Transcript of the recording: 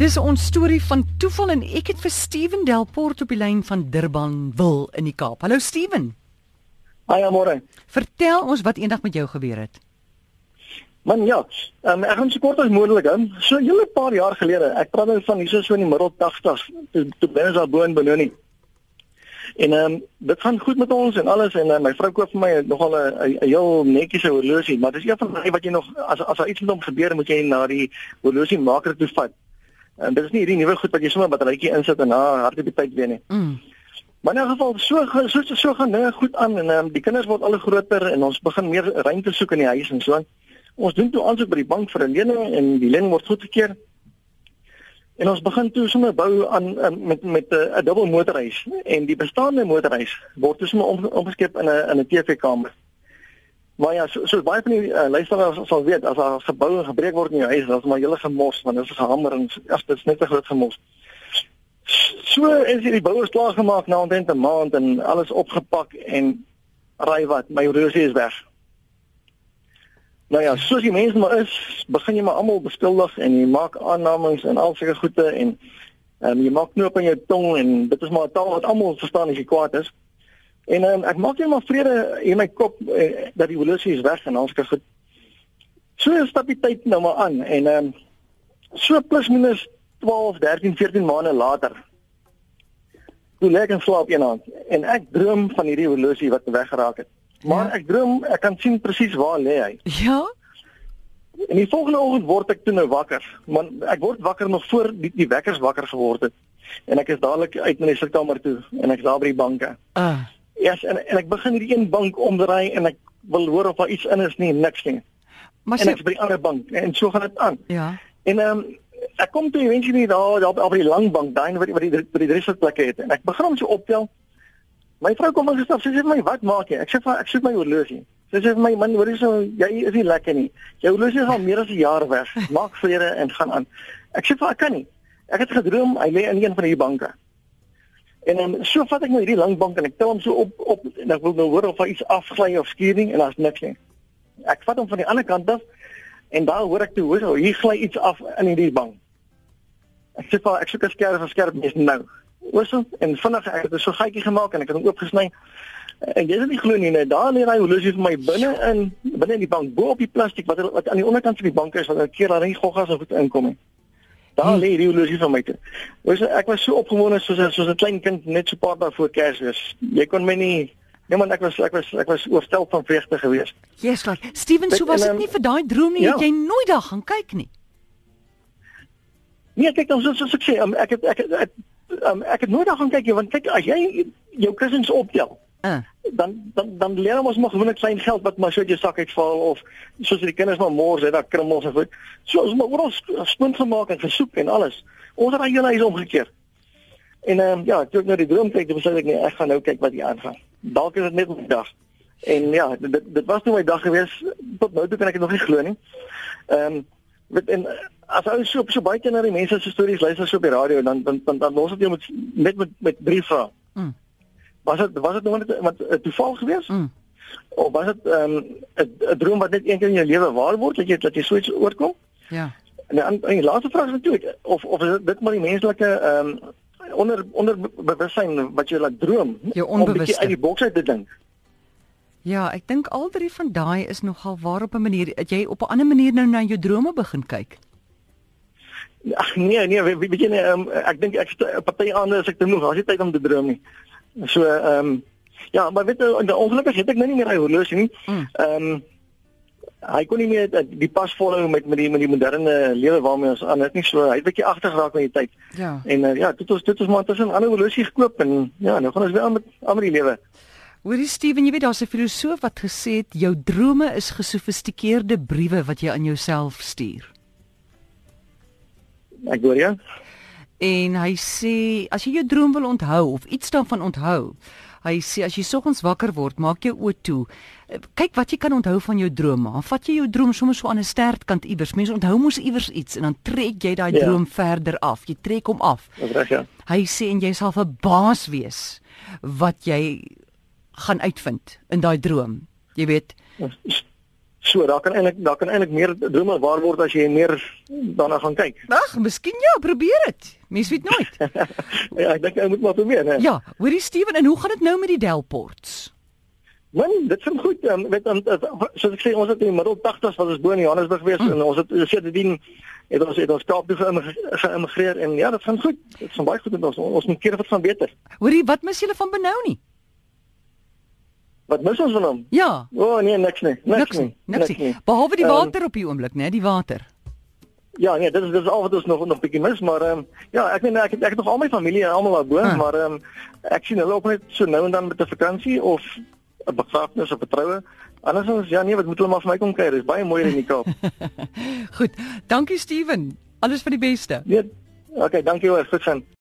Dis ons storie van toeval en ek het vir Steven Delport op die lyn van Durban wil in die Kaap. Hallo Steven. Haai môre. Vertel ons wat eendag met jou gebeur het. Man ja, um, ek gaan so kort as moontlik hou. So 'n hele paar jaar gelede, ek praat nou van hierso so in die middel 80s, toe toe binne daar bo in Benoni. En ehm um, dit gaan goed met ons en alles en uh, my vrou koop vir my nogal 'n heel netjiese horlosie, maar dis een van daai wat jy nog as as daar iets met hom gebeur, moet jy na die horlosiemaker toe vat. En dit is nie hierdie nuwe goed wat jy sommer batterytjie insit en na tyd weer nie. Mm. Maar in 'n geval so so so, so gaan dinge goed aan en um, die kinders word al groter en ons begin meer ruimte soek in die huis en so. Ons doen toe aansoek by die bank vir 'n lening en die lening word goedgekeur. En ons begin toe sommer bou aan met met 'n dubbel motorhuis en die bestaande motorhuis word toe sommer om, omgeskep in 'n in 'n TV-kamer. Maar ja, so, so baie van die uh, luisteraars sal weet as daar gebou gebreek word in jou huis, dan is maar hele gemos want dit is 'n gehamer en as dit net 'n groot gemos. So is hierdie bouers klaar gemaak na omtrent 'n maand en alles opgepak en raai wat, my horlosie is weg. Nou ja, soos die mense maar is, begin jy maar almal beskuldig en jy maak aannames en al sulke goede en um, jy maak knoop in jou tong en dit is maar 'n taal wat almal verstaan as jy kwaad is. En um, ek maak net maar vrede in my kop eh, dat die horlosie is weg en ons kan goed. So stap die tyd nou maar aan en ehm um, so plus minus 12, 13, 14 maande later. Toe lê ek in slaap eendag en ek droom van hierdie horlosie wat weggeraak het. Maar ja. ek droom, ek kan sien presies waar lê hy. Ja. En die volgende oggend word ek toe nou wakker. Man, ek word wakker nog voor die, die wekkers wakker geword het. En ek is dadelik uit my sitkamer toe en ek is daar by die banke. Ah. Uh. Ja, yes, en en ek begin hierdie een bank omdraai en ek wil hoor of daar iets in is nie, niks nie. Maar en ek is by die ander bank en so gaan dit aan. Ja. En ehm um, ek kom toe eventually daar daar op die lang bank daai die waar die, die drie sitplekke het en ek begin om so optel. My vrou kom sê sy sê vir my, "Wat maak jy?" Ek sê vir ek soek my horlosie. Sy sê vir my, "Man, hoor jy so, jy is nie lekker nie. Jou horlosie is al meer as 'n jaar weg. Maak vrede en gaan aan." Ek sê vir ek kan nie. Ek het gedroom hy lê in een van hierdie banke. En dan so vat ek nou hierdie lang bank en ek tel hom so op op en ek wil nou hoor of hy iets afgly of skuuring en daar's niks nie. Ek vat hom van die ander kant af en daar hoor ek toe hoor hier gly iets af in hierdie bank. Ek sê vir ek soek 'n skerp skerp mes nou oorsel en vinnig ek het so gaatjie gemaak en ek het hom oopgesny. En jy sal nie glo nie, net daar lê hy horlosie vir my binne in binne in die bank bo op die plastiek wat wat aan die onderkant van die bank is wat 'n keer daar nie goggas of goed inkom nie. Daar hmm. lê die horlosie vir my toe. Oorsel ek was so opgewonde soos soos 'n klein kind net so paar dae voor Kersfees. Jy kon my nie Nee man, ek was ek was ek was oorstel van vreugde geweest. Jesus, like, Steven, so was dit nie vir daai droom nie, ja. het jy nooit daar gaan kyk nie. Nee, kyk dan soos ek sê, um, ek het ek het, ek, um, ek het nooit daar gaan kyk nie want kyk as jy jou kussings optel uh. dan dan dan leer ons maar gewoonlik klein geld wat maar so uit jou sak uitval of soos die kinders maar mors het daar krummels en goed. So ons maar oral spint gemaak en gesoek en alles. Ons het aan julle huis omgekeer. En ehm um, ja toe ek nou die droom kyk dan besluit ek nee ek gaan nou kyk wat hier aangaan. Dalk is dit net 'n dag. En ja dit dit was nou my dag gewees. Tot nou toe kan ek dit nog nie glo nie. Ehm um, met en as ou so so baie keer na die mense se stories luister so op die radio dan dan dan, dan los dit jou met met met, met drie vrae. Mm. Was dit was dit nog net wat 'n toeval gewees? Mm. Of was dit 'n um, 'n droom wat net een keer in jou lewe waar word dat jy dat jy so iets oorkom? Ja. En dan en die laaste vraag is natuurlik of of is dit maar die menslike ehm um, onder onder bewussyn wat jy laat droom om 'n bietjie uit die boks uit te dink. Ja, ek dink al drie van daai is nogal waar op 'n manier dat jy op 'n ander manier nou na jou drome begin kyk. Ag nee, nee, weet, weet jy nie, um, ek dink ek party ander as ek te moeg, as jy tyd om te droom nie. So ehm um, ja, maar weet jy, ongelukkig het ek nou nie meer hy horlosie nie. Hmm. Ehm um, hy kon nie meer eh, die pas volhou met met die met die moderne lewe waarmee ons aan het nie so hy het bietjie agtergeraak met die tyd. Ja. En uh, ja, dit ons dit ons maar tussen 'n ander horlosie gekoop en ja, nou gaan ons weer aan met aan met die lewe. Hoorie Steven, jy weet daar's 'n filosoof wat gesê het jou drome is gesofistikeerde briewe wat jy aan jouself stuur. Ek hoor jou. En hy sê as jy jou droom wil onthou of iets daarvan onthou, hy sê as jy soggens wakker word, maak jou oë toe. Kyk wat jy kan onthou van jou drome. Dan vat jy jou droom sommer so aan 'n stertkant iewers. Mense onthou mos iewers iets en dan trek jy daai ja. droom verder af. Jy trek hom af. Reg ja. Hy sê en jy sal verbaas wees wat jy gaan uitvind in daai droom. Jy weet. So, daar kan eintlik daar kan eintlik meer drome waar word as jy meer daarna gaan kyk. Ag, miskien ja, probeer dit. Mens weet nooit. ja, ek dink jy moet maar probeer, né? Ja, hoorie Steven, en hoe gaan dit nou met die Delports? Man, dit is goed. Um, weet dan soos ek sê, ons het in die middel 80s was ons bo in Johannesburg gewees hmm. en ons het sedertdien het ons het ons Kaap toe geïmmigreer en ja, dit gaan goed. Dit gaan baie goed met ons. Ons moet keer wat van beter. Hoorie, wat mis julle van Benou nie? Wat mis ons van hom? Ja. O oh, nee, niks nie. Niks, niks nie. Niks nie. nie. Behalwe die ehm, water um, op die oomblik, né, die water. Ja, nee, dit is dis al wat ons nog nog bietjie mis, maar ehm um, ja, ek weet ek, ek ek het nog al my familie en almal daar bo, ah. maar ehm um, ek sien hulle ook net so nou en dan met 'n vakansie of 'n begrafnis of 'n troue. Anders ons ja nee, wat moet hulle maar vir my kom kuier? Dis baie mooi in die Kaap. Goed. Dankie Steven. Alles vir die beste. Nee. Okay, dankie hoor. Goed gaan.